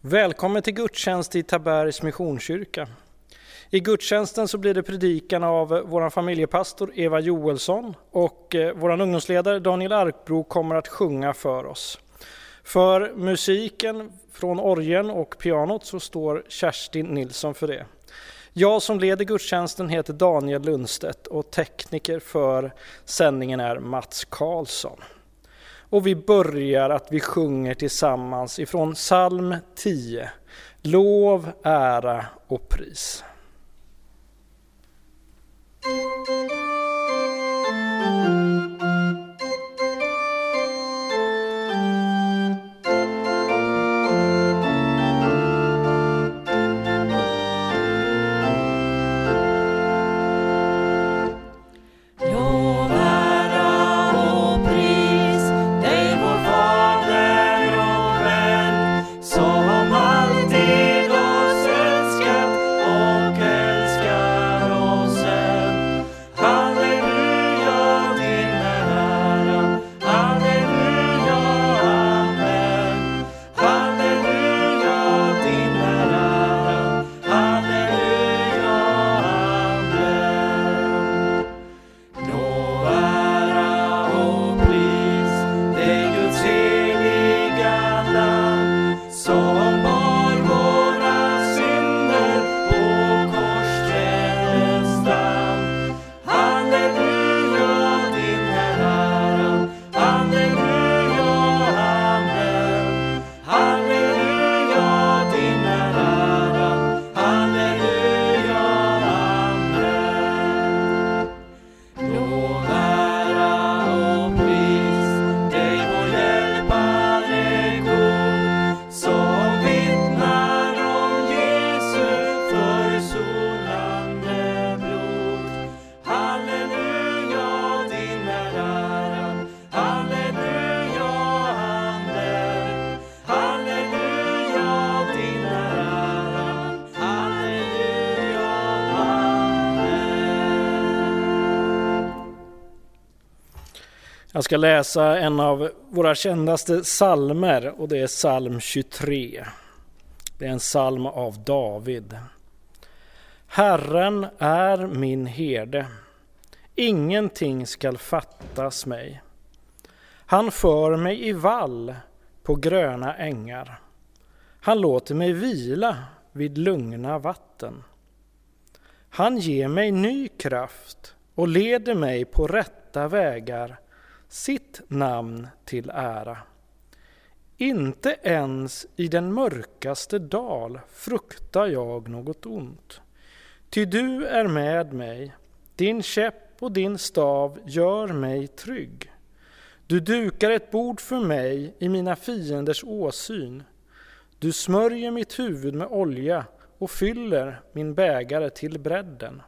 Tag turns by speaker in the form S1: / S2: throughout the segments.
S1: Välkommen till gudstjänst i Tabergs Missionskyrka. I gudstjänsten så blir det predikan av vår familjepastor Eva Joelsson och eh, vår ungdomsledare Daniel Arkbro kommer att sjunga för oss. För musiken från orgeln och pianot så står Kerstin Nilsson för det. Jag som leder gudstjänsten heter Daniel Lundstedt och tekniker för sändningen är Mats Karlsson. Och vi börjar att vi sjunger tillsammans ifrån psalm 10. Lov, ära och pris. Jag ska läsa en av våra kändaste salmer och det är psalm 23. Det är en psalm av David. Herren är min herde. Ingenting skall fattas mig. Han för mig i vall på gröna ängar. Han låter mig vila vid lugna vatten. Han ger mig ny kraft och leder mig på rätta vägar sitt namn till ära. Inte ens i den mörkaste dal fruktar jag något ont. Ty du är med mig, din käpp och din stav gör mig trygg. Du dukar ett bord för mig i mina fienders åsyn. Du smörjer mitt huvud med olja och fyller min bägare till bredden.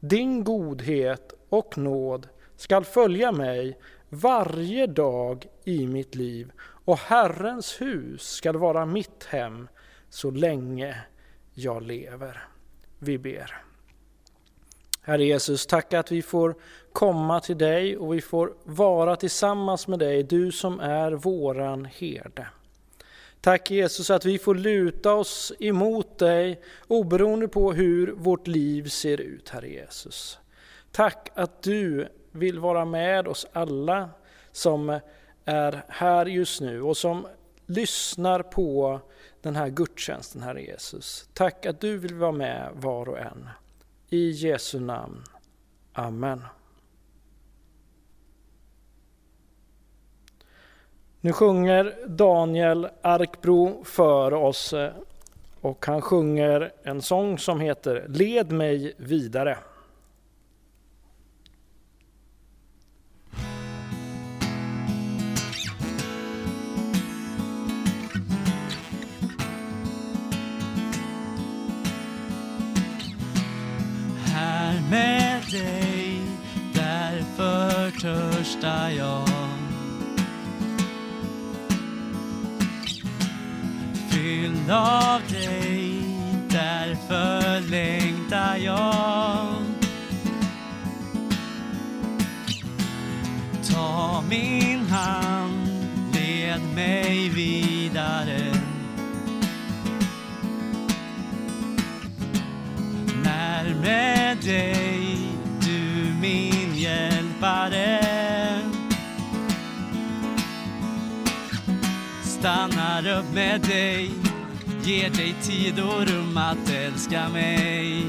S1: Din godhet och nåd skall följa mig varje dag i mitt liv och Herrens hus skall vara mitt hem så länge jag lever. Vi ber. Herre Jesus, tack att vi får komma till dig och vi får vara tillsammans med dig, du som är våran herde. Tack Jesus att vi får luta oss emot dig oberoende på hur vårt liv ser ut, Herre Jesus. Tack att du vill vara med oss alla som är här just nu och som lyssnar på den här gudstjänsten, Herre Jesus. Tack att du vill vara med var och en. I Jesu namn. Amen. Nu sjunger Daniel Arkbro för oss eh, och han sjunger en sång som heter Led mig vidare.
S2: Med dig, därför törstar jag. Fylld av dig, därför längtar jag. Ta min hand, led mig vid stannar upp med dig. Ger dig tid och rum att älska mig.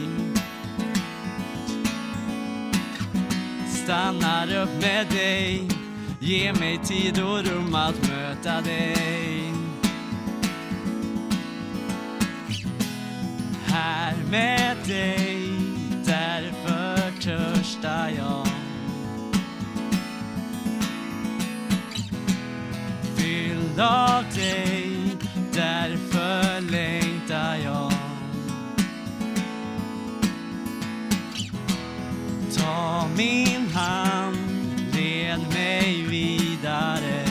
S2: Stannar upp med dig. Ge mig tid och rum att möta dig. Här med dig, därför törstar jag. Av dig, därför längtar jag. Ta min hand, led mig vidare.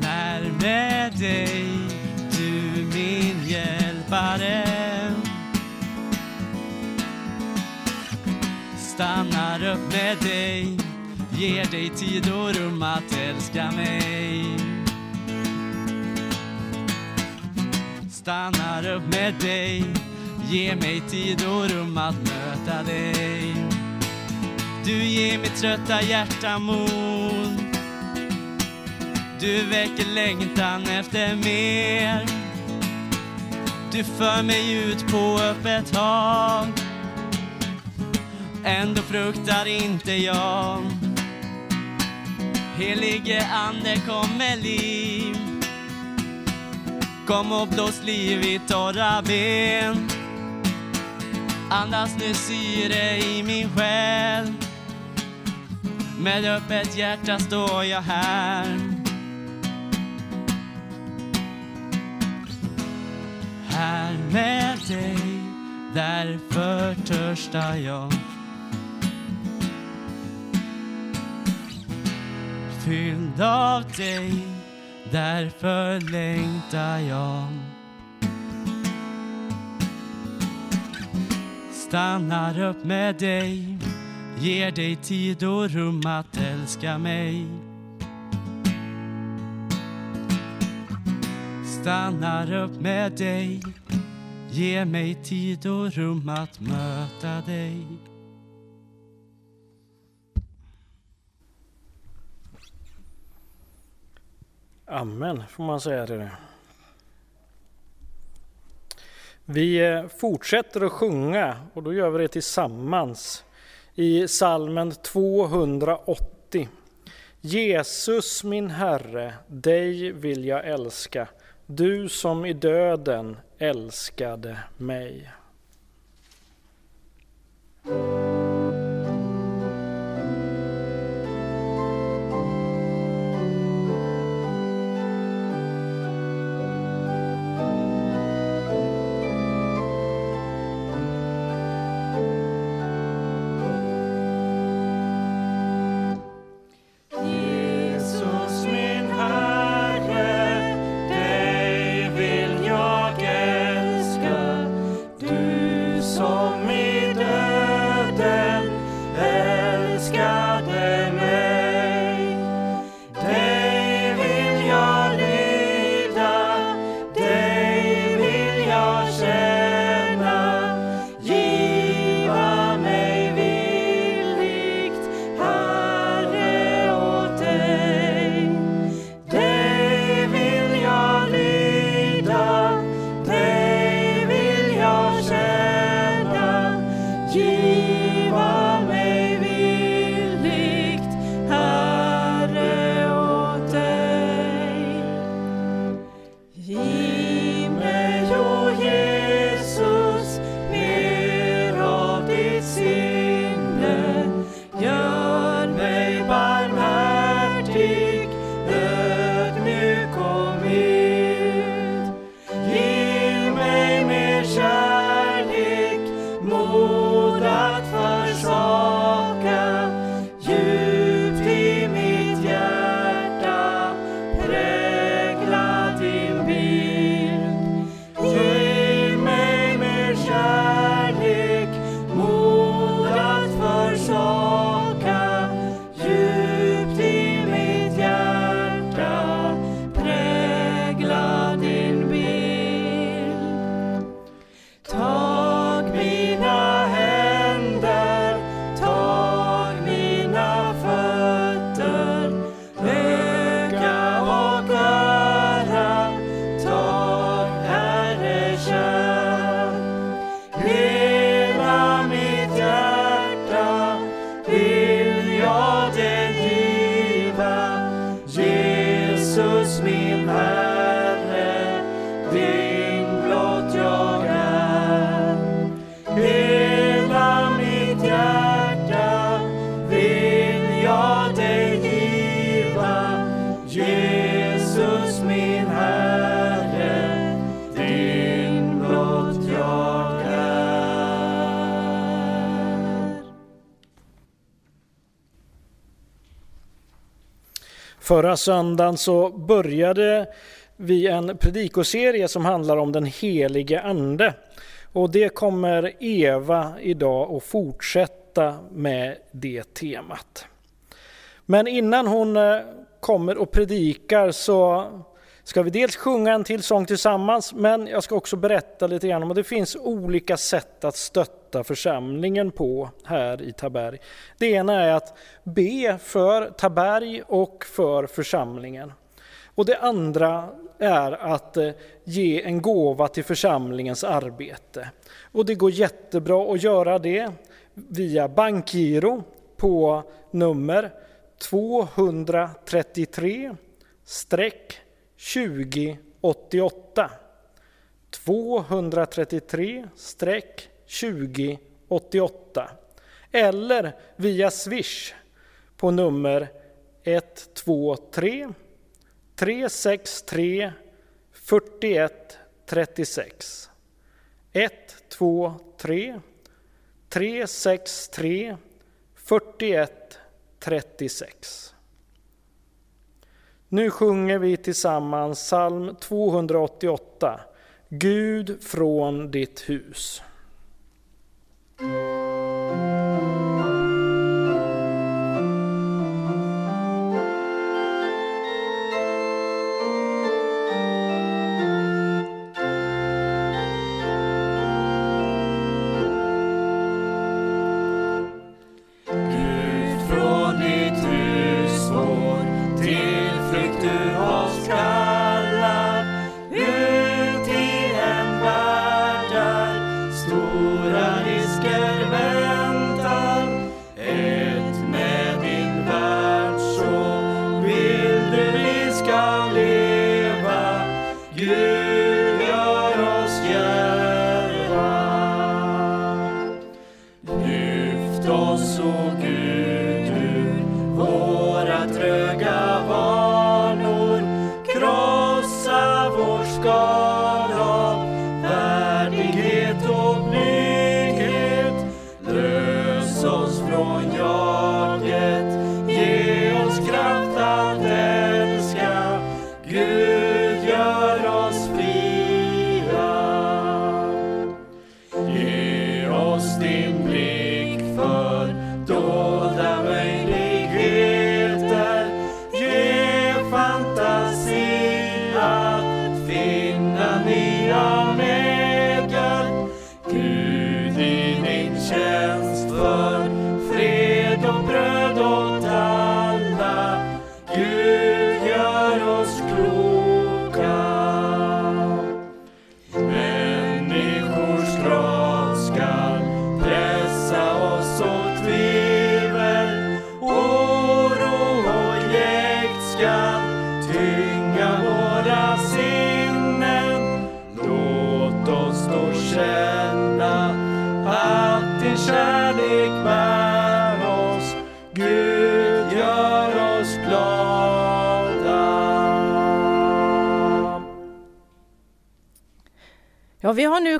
S2: Närmare dig, du min hjälpare. Stannar upp med dig, ger dig tid och rum att älska mig. Stannar upp med dig. Ge mig tid och rum att möta dig. Du ger mitt trötta hjärta mod. Du väcker längtan efter mer. Du för mig ut på öppet hav. Ändå fruktar inte jag. Helige Ande kom med liv. Kom och blås liv i torra ben. Andas nu syre i min själ. Med öppet hjärta står jag här. Här med dig, därför törstar jag. Fylld av dig, därför längtar jag. Stannar upp med dig. Ger dig tid och rum att älska mig. Stannar upp med dig. Ge mig tid och rum att möta dig.
S1: Amen, får man säga till det. Vi eh, fortsätter att sjunga och då gör vi det tillsammans i salmen 280. Jesus min Herre, dig vill jag älska, du som i döden älskade mig.
S2: Förra söndagen så började vi en predikoserie som handlar om den helige Ande. Och det kommer Eva idag att fortsätta med det temat. Men innan hon eh, kommer och predikar så ska vi dels sjunga en till sång tillsammans, men jag ska också berätta lite grann om att det finns olika sätt att stötta församlingen på här i Taberg. Det ena är att be för Taberg och för församlingen. Och det andra är att eh, ge en gåva till församlingens arbete. Och det går jättebra att göra det via bankgiro på nummer 233 2088. 233 2088. Eller via Swish på nummer 123 363 41 36. 123 363 41 36. Nu sjunger vi tillsammans psalm 288, Gud från ditt hus.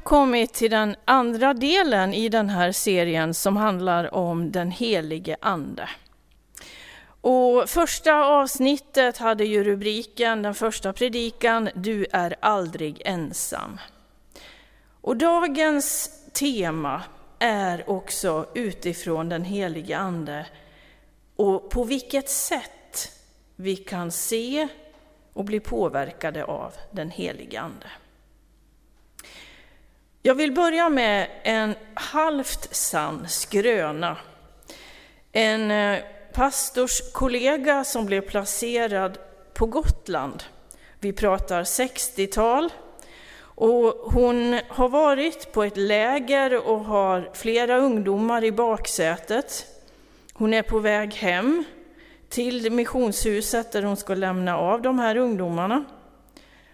S3: Kommit till den andra delen i den här serien som handlar om den helige Ande. Och första avsnittet hade ju rubriken, den första predikan, Du är aldrig ensam. Och dagens tema är också utifrån den helige Ande och på vilket sätt vi kan se och bli påverkade av den helige Ande. Jag vill börja med en halvt sann skröna. En eh, pastorskollega som blev placerad på Gotland. Vi pratar 60-tal. Och hon har varit på ett läger och har flera ungdomar i baksätet. Hon är på väg hem till missionshuset där hon ska lämna av de här ungdomarna.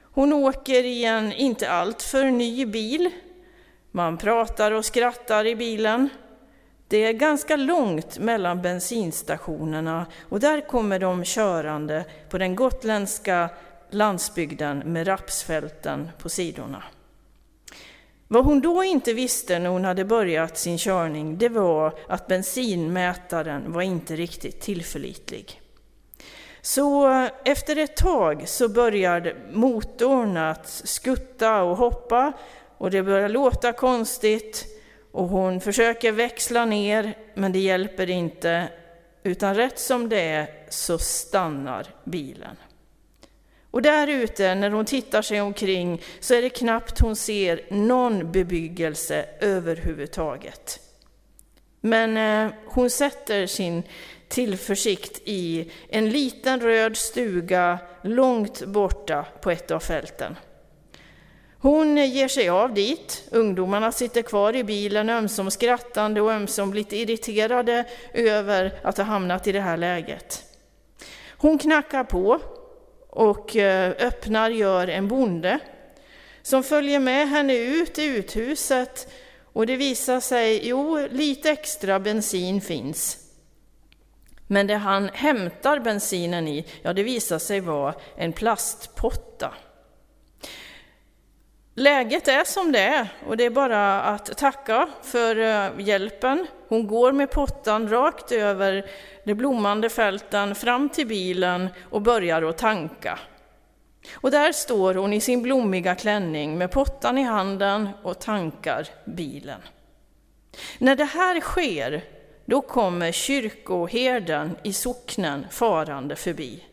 S3: Hon åker i en inte alltför ny bil. Man pratar och skrattar i bilen. Det är ganska långt mellan bensinstationerna och där kommer de körande på den gotländska landsbygden med rapsfälten på sidorna. Vad hon då inte visste när hon hade börjat sin körning, det var att bensinmätaren var inte riktigt tillförlitlig. Så efter ett tag så började motorn att skutta och hoppa och det börjar låta konstigt och hon försöker växla ner men det hjälper inte utan rätt som det är så stannar bilen. Och där ute, när hon tittar sig omkring, så är det knappt hon ser någon bebyggelse överhuvudtaget. Men eh, hon sätter sin tillförsikt i en liten röd stuga långt borta på ett av fälten. Hon ger sig av dit. Ungdomarna sitter kvar i bilen, ömsom skrattande och ömsom lite irriterade över att ha hamnat i det här läget. Hon knackar på och eh, öppnar gör en bonde som följer med henne ut i uthuset och det visar sig, jo, lite extra bensin finns. Men det han hämtar bensinen i, ja det visar sig vara en plastpotta. Läget är som det är och det är bara att tacka för eh, hjälpen. Hon går med pottan rakt över de blommande fälten fram till bilen och börjar att tanka. Och där står hon i sin blommiga klänning med pottan i handen och tankar bilen. När det här sker, då kommer kyrkoherden i socknen farande förbi.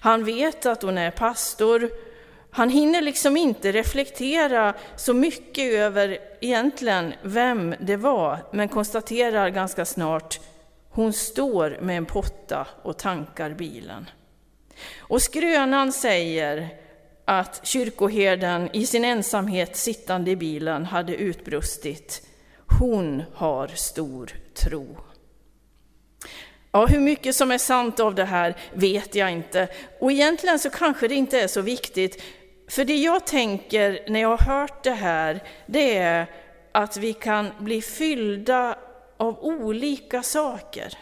S3: Han vet att hon är pastor han hinner liksom inte reflektera så mycket över egentligen vem det var, men konstaterar ganska snart hon står med en potta och tankar bilen. Och skrönan säger att kyrkoherden i sin ensamhet sittande i bilen hade utbrustit. Hon har stor tro. Ja, hur mycket som är sant av det här vet jag inte. Och egentligen så kanske det inte är så viktigt, för det jag tänker när jag har hört det här, det är att vi kan bli fyllda av olika saker.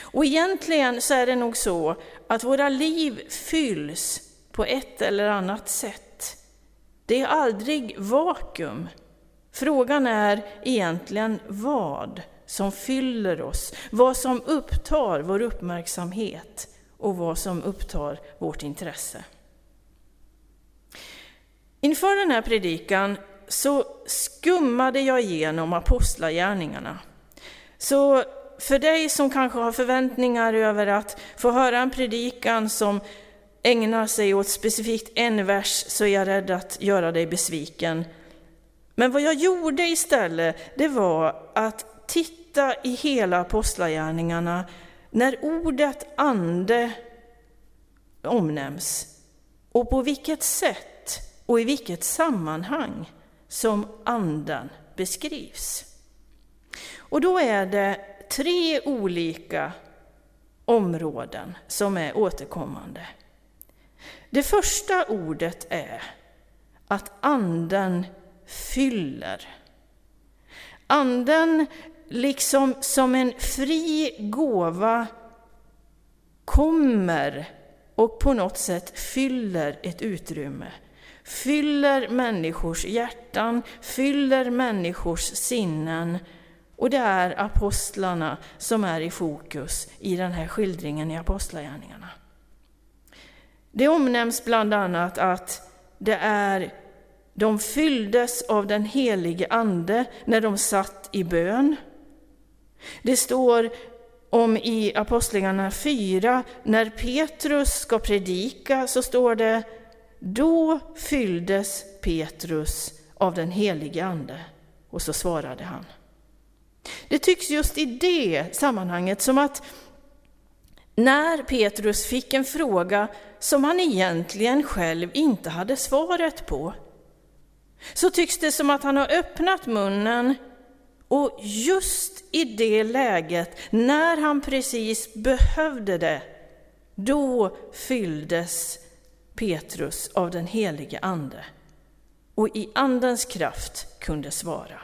S3: Och egentligen så är det nog så att våra liv fylls på ett eller annat sätt. Det är aldrig vakuum. Frågan är egentligen vad som fyller oss, vad som upptar vår uppmärksamhet och vad som upptar vårt intresse. Inför den här predikan så skummade jag igenom apostlagärningarna. Så för dig som kanske har förväntningar över att få höra en predikan som ägnar sig åt specifikt en vers så är jag rädd att göra dig besviken. Men vad jag gjorde istället, det var att titta i hela apostlagärningarna när ordet ande omnämns och på vilket sätt och i vilket sammanhang som anden beskrivs. Och då är det tre olika områden som är återkommande. Det första ordet är att anden fyller. Anden liksom som en fri gåva kommer och på något sätt fyller ett utrymme fyller människors hjärtan, fyller människors sinnen. Och det är apostlarna som är i fokus i den här skildringen i Apostlagärningarna. Det omnämns bland annat att det är de fylldes av den helige Ande när de satt i bön. Det står om i Apostlagärningarna 4, när Petrus ska predika, så står det då fylldes Petrus av den helige Ande och så svarade han. Det tycks just i det sammanhanget som att när Petrus fick en fråga som han egentligen själv inte hade svaret på, så tycks det som att han har öppnat munnen och just i det läget, när han precis behövde det, Då fylldes Petrus av den helige Ande och i Andens kraft kunde svara.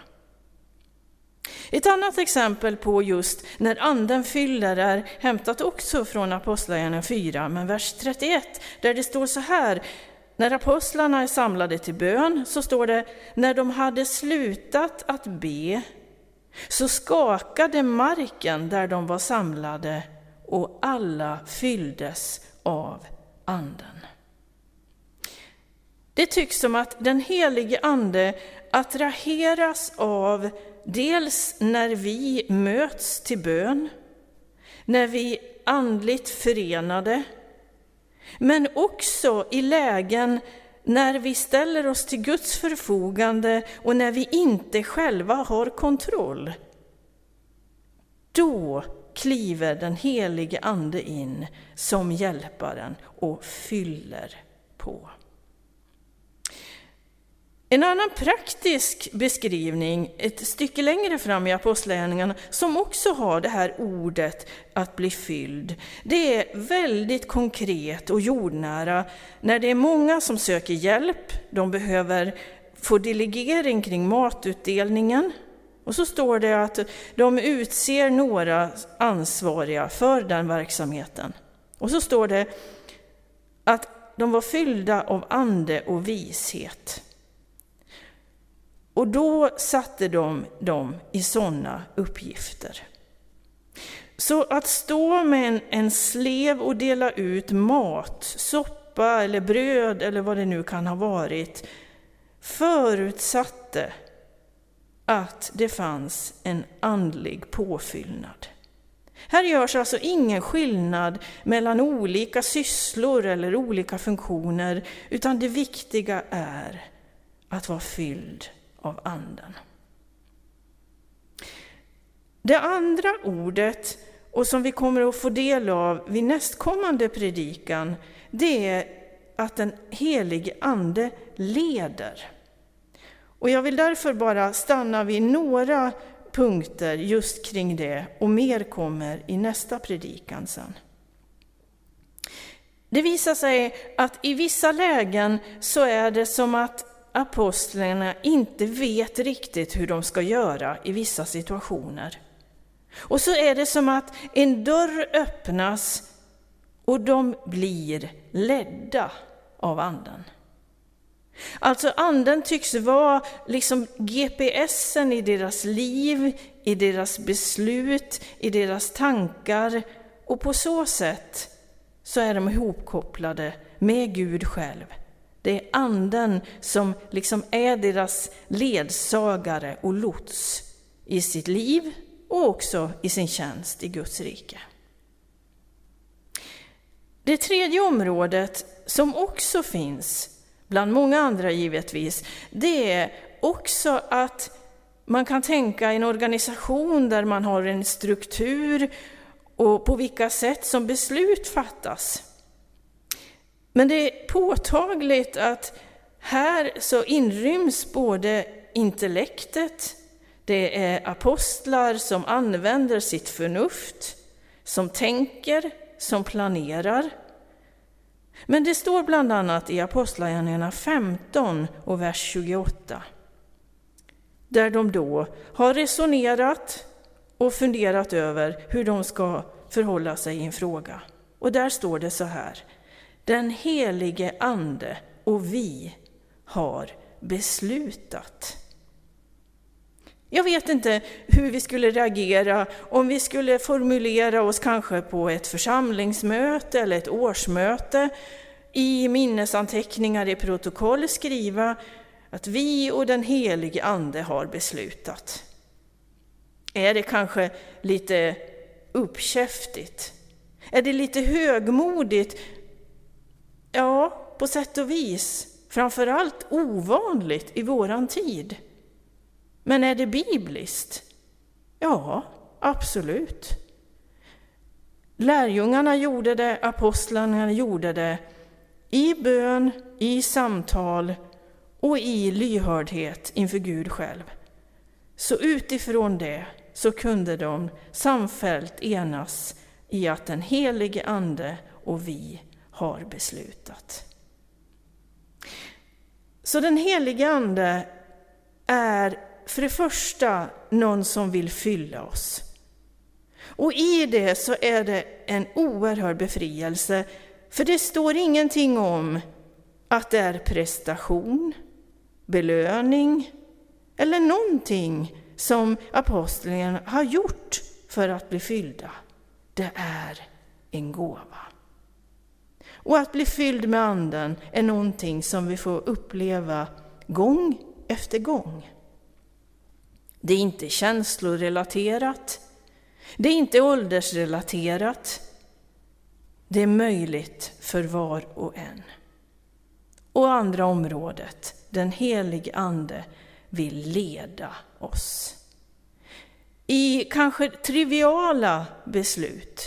S3: Ett annat exempel på just när anden fyller är hämtat också från Apostlagärningarna 4, men vers 31, där det står så här. När apostlarna är samlade till bön så står det, när de hade slutat att be så skakade marken där de var samlade och alla fylldes av anden. Det tycks som att den helige Ande attraheras av dels när vi möts till bön, när vi andligt förenade, men också i lägen när vi ställer oss till Guds förfogande och när vi inte själva har kontroll. Då kliver den helige Ande in som hjälparen och fyller på. En annan praktisk beskrivning, ett stycke längre fram i Apostlagärningarna, som också har det här ordet att bli fylld, det är väldigt konkret och jordnära när det är många som söker hjälp, de behöver få delegering kring matutdelningen. Och så står det att de utser några ansvariga för den verksamheten. Och så står det att de var fyllda av ande och vishet. Och då satte de dem i sådana uppgifter. Så att stå med en, en slev och dela ut mat, soppa eller bröd eller vad det nu kan ha varit, förutsatte att det fanns en andlig påfyllnad. Här görs alltså ingen skillnad mellan olika sysslor eller olika funktioner, utan det viktiga är att vara fylld av Anden. Det andra ordet, och som vi kommer att få del av vid nästkommande predikan, det är att den helige Ande leder. Och jag vill därför bara stanna vid några punkter just kring det, och mer kommer i nästa predikan sen. Det visar sig att i vissa lägen så är det som att apostlarna inte vet riktigt hur de ska göra i vissa situationer. Och så är det som att en dörr öppnas och de blir ledda av Anden. Alltså Anden tycks vara liksom GPSen i deras liv, i deras beslut, i deras tankar och på så sätt så är de ihopkopplade med Gud själv. Det är anden som liksom är deras ledsagare och lots i sitt liv och också i sin tjänst i Guds rike. Det tredje området, som också finns, bland många andra givetvis, det är också att man kan tänka en organisation där man har en struktur och på vilka sätt som beslut fattas. Men det är påtagligt att här så inryms både intellektet, det är apostlar som använder sitt förnuft, som tänker, som planerar. Men det står bland annat i Apostlagärningarna 15 och vers 28, där de då har resonerat och funderat över hur de ska förhålla sig i en fråga. Och där står det så här, den helige Ande och vi har beslutat. Jag vet inte hur vi skulle reagera om vi skulle formulera oss kanske på ett församlingsmöte eller ett årsmöte, i minnesanteckningar i protokoll skriva att vi och den helige Ande har beslutat. Är det kanske lite uppkäftigt? Är det lite högmodigt Ja, på sätt och vis. Framförallt ovanligt i våran tid. Men är det bibliskt? Ja, absolut. Lärjungarna gjorde det, apostlarna gjorde det i bön, i samtal och i lyhördhet inför Gud själv. Så utifrån det så kunde de samfällt enas i att den helige Ande och vi har beslutat. Så den helige Ande är för det första någon som vill fylla oss. Och i det så är det en oerhörd befrielse, för det står ingenting om att det är prestation, belöning eller någonting som apostlarna har gjort för att bli fyllda. Det är en gåva. Och att bli fylld med Anden är någonting som vi får uppleva gång efter gång. Det är inte känslorelaterat. Det är inte åldersrelaterat. Det är möjligt för var och en. Och andra området, den helige Ande vill leda oss. I kanske triviala beslut,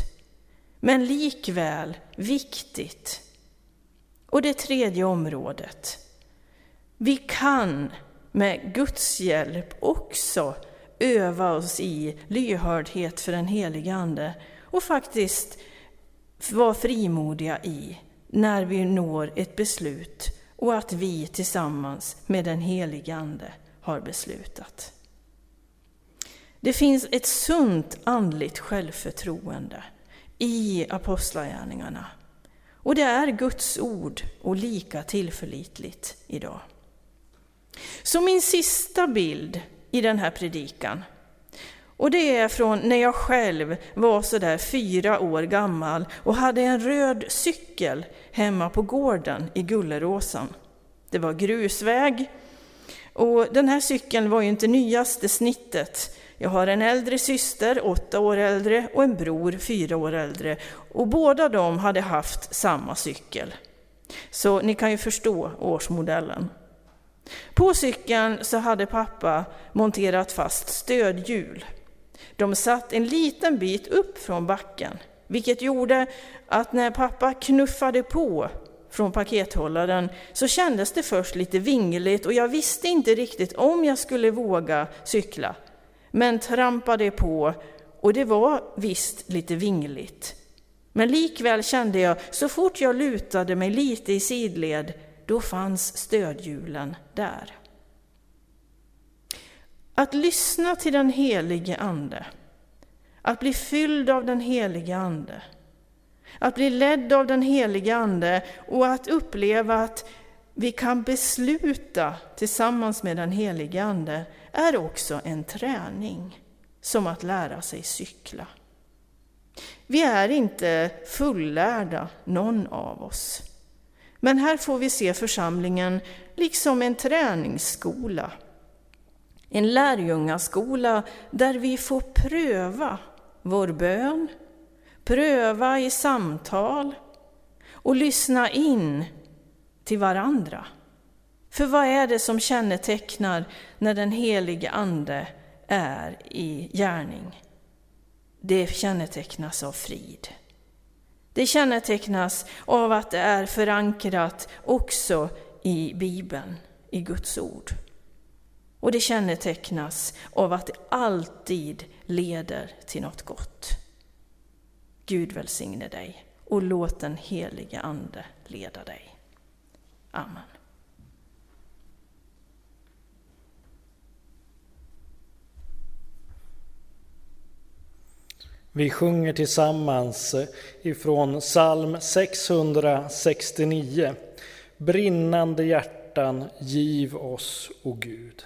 S3: men likväl viktigt. Och det tredje området. Vi kan med Guds hjälp också öva oss i lyhördhet för den helige Ande och faktiskt vara frimodiga i när vi når ett beslut och att vi tillsammans med den helige Ande har beslutat. Det finns ett sunt andligt självförtroende i apostlagärningarna. Och det är Guds ord och lika tillförlitligt idag. Så min sista bild i den här predikan, och det är från när jag själv var sådär fyra år gammal och hade en röd cykel hemma på gården i Gulleråsen. Det var grusväg och den här cykeln var ju inte nyaste snittet. Jag har en äldre syster, åtta år äldre, och en bror, fyra år äldre. Och båda de hade haft samma cykel. Så ni kan ju förstå årsmodellen. På cykeln så hade pappa monterat fast stödhjul. De satt en liten bit upp från backen, vilket gjorde att när pappa knuffade på från pakethållaren så kändes det först lite vingligt och jag visste inte riktigt om jag skulle våga cykla. Men trampade på och det var visst lite vingligt. Men likväl kände jag, så fort jag lutade mig lite i sidled, då fanns stödhjulen där. Att lyssna till den helige Ande, att bli fylld av den helige Ande, att bli ledd av den helige Ande och att uppleva att vi kan besluta tillsammans med den helige Ande är också en träning, som att lära sig cykla. Vi är inte fullärda, någon av oss. Men här får vi se församlingen liksom en träningsskola. En lärjungaskola där vi får pröva vår bön, pröva i samtal och lyssna in till varandra. För vad är det som kännetecknar när den helige Ande är i gärning? Det kännetecknas av frid. Det kännetecknas av att det är förankrat också i Bibeln, i Guds ord. Och det kännetecknas av att det alltid leder till något gott. Gud välsigne dig och låt den helige Ande leda dig. Amen.
S1: Vi sjunger tillsammans ifrån psalm 669. Brinnande hjärtan, giv oss, o Gud.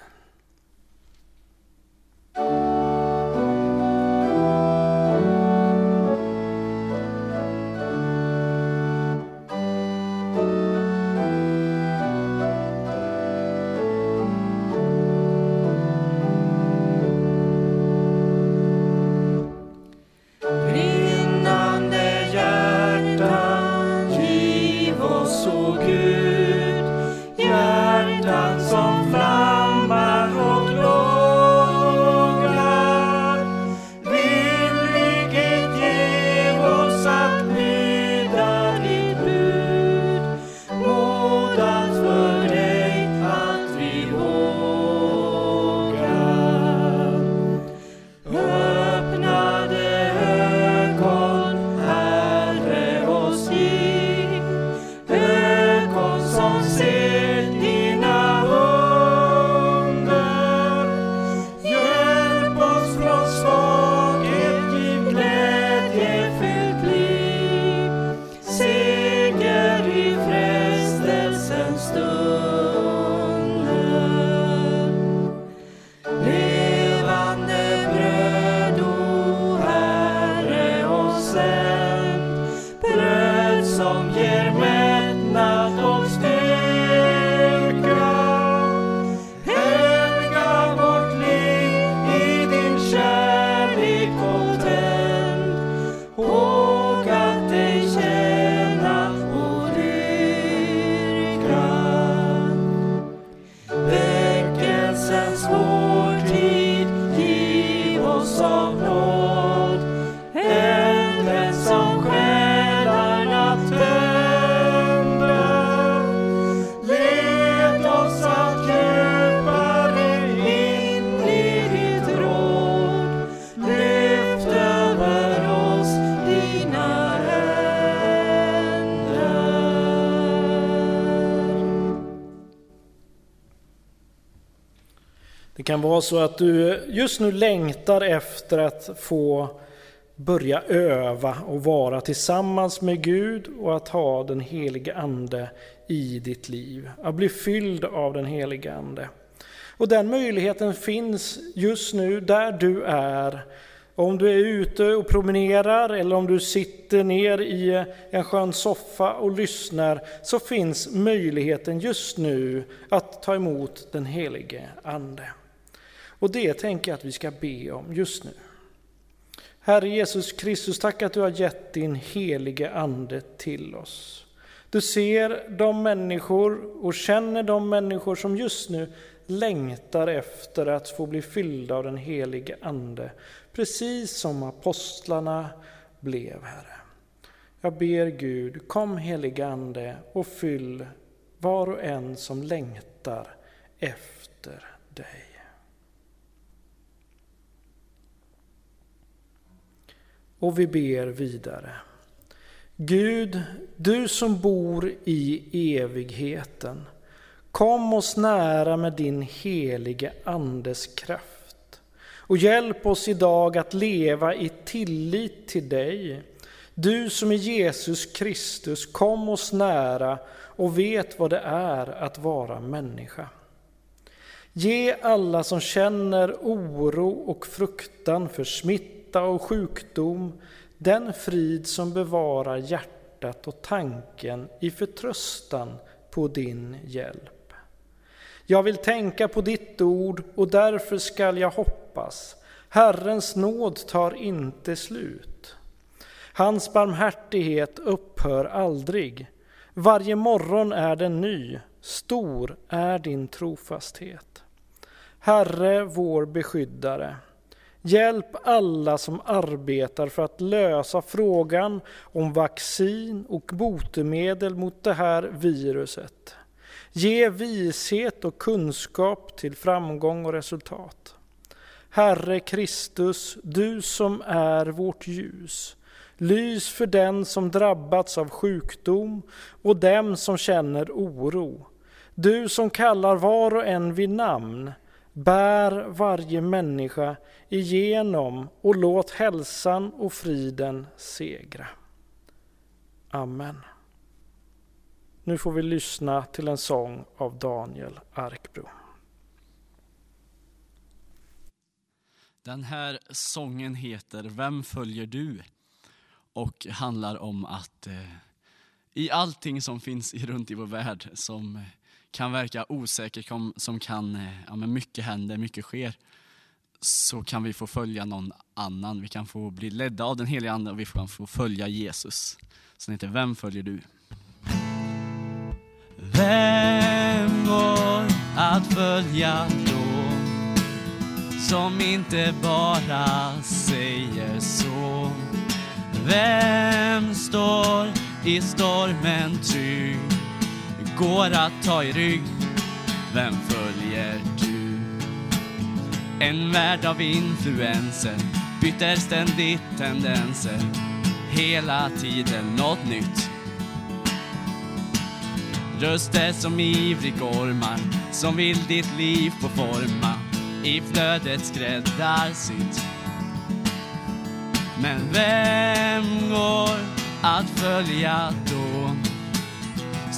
S1: Vara så att du just nu längtar efter att få börja öva och vara tillsammans med Gud och att ha den helige Ande i ditt liv. Att bli fylld av den helige Ande. Och den möjligheten finns just nu där du är. Om du är ute och promenerar eller om du sitter ner i en skön soffa och lyssnar så finns möjligheten just nu att ta emot den helige Ande. Och det tänker jag att vi ska be om just nu. Herre Jesus Kristus, tack att du har gett din helige Ande till oss. Du ser de människor och känner de människor som just nu längtar efter att få bli fyllda av den helige Ande, precis som apostlarna blev, Herre. Jag ber Gud, kom helige Ande och fyll var och en som längtar efter dig. Och vi ber vidare. Gud, du som bor i evigheten, kom oss nära med din helige Andes kraft och hjälp oss idag att leva i tillit till dig. Du som är Jesus Kristus, kom oss nära och vet vad det är att vara människa. Ge alla som känner oro och fruktan för smitta smitta och sjukdom, den frid som bevarar hjärtat och tanken i förtröstan på din hjälp. Jag vill tänka på ditt ord och därför skall jag hoppas. Herrens nåd tar inte slut. Hans barmhärtighet upphör aldrig. Varje morgon är den ny, stor är din trofasthet. Herre, vår beskyddare, Hjälp alla som arbetar för att lösa frågan om vaccin och botemedel mot det här viruset. Ge vishet och kunskap till framgång och resultat. Herre Kristus, du som är vårt ljus. Lys för den som drabbats av sjukdom och dem som känner oro. Du som kallar var och en vid namn. Bär varje människa igenom och låt hälsan och friden segra. Amen. Nu får vi lyssna till en sång av Daniel Arkbro.
S2: Den här sången heter Vem följer du? och handlar om att eh, i allting som finns runt i vår värld som kan verka osäker, som kan, eh, ja men mycket händer, mycket sker, så kan vi få följa någon annan. Vi kan få bli ledda av den heliga Ande och vi kan få följa Jesus. Så heter Vem följer du? Vem går att följa då? Som inte bara säger så. Vem står i stormen trygg? Går att ta i rygg? Vem följer du? En värld av influenser byter ständigt tendenser. Hela tiden något nytt. Röster som ivrigt ormar som vill ditt liv på forma i flödet skräddarsytt. Men vem går att följa då?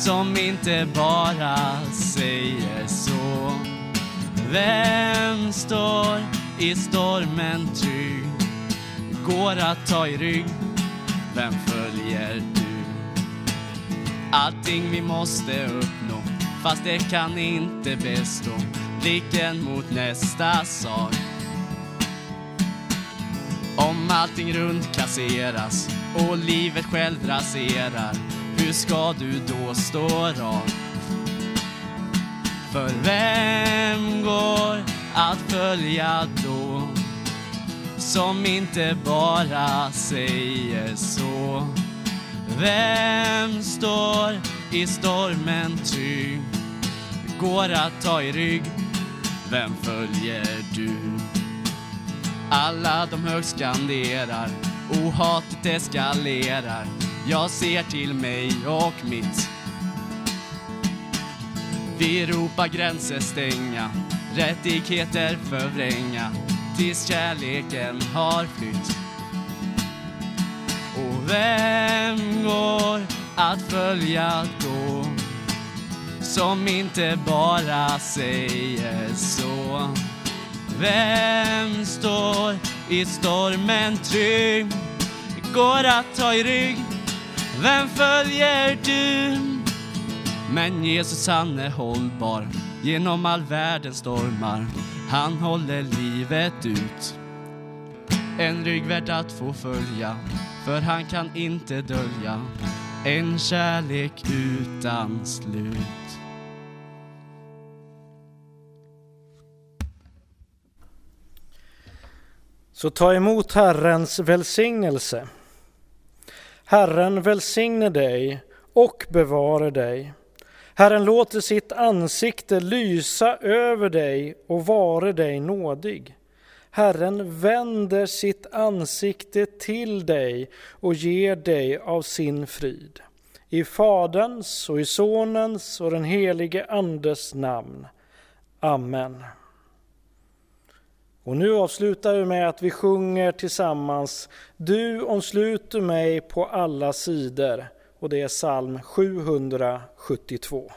S2: Som inte bara säger så. Vem står i stormen trygg? Går att ta i rygg? Vem följer du? Allting vi måste uppnå, fast det kan inte bestå. Blicken mot nästa sak. Om allting runt kasseras och livet själv raserar, hur ska du då stå rak? För vem går att följa då? Som inte bara säger så. Vem står i stormen ty? Går att ta i rygg? Vem följer du? Alla de högt skanderar och hatet eskalerar. Jag ser till mig och mitt vi ropar gränser stänga rättigheter förvränga tills kärleken har flytt. Och vem går att följa då? Som inte bara säger så. Vem står i stormen trygg? Går att ta i rygg? Vem följer du? Men Jesus han är hållbar genom all världens stormar. Han håller livet ut. En rygg värd att få följa, för han kan inte dölja en kärlek utan slut.
S1: Så ta emot Herrens välsignelse. Herren välsigne dig och bevare dig. Herren låter sitt ansikte lysa över dig och vare dig nådig. Herren vänder sitt ansikte till dig och ger dig av sin frid. I Faderns och i Sonens och den helige Andes namn. Amen. Och nu avslutar vi med att vi sjunger tillsammans Du omsluter mig på alla sidor och det är psalm 772.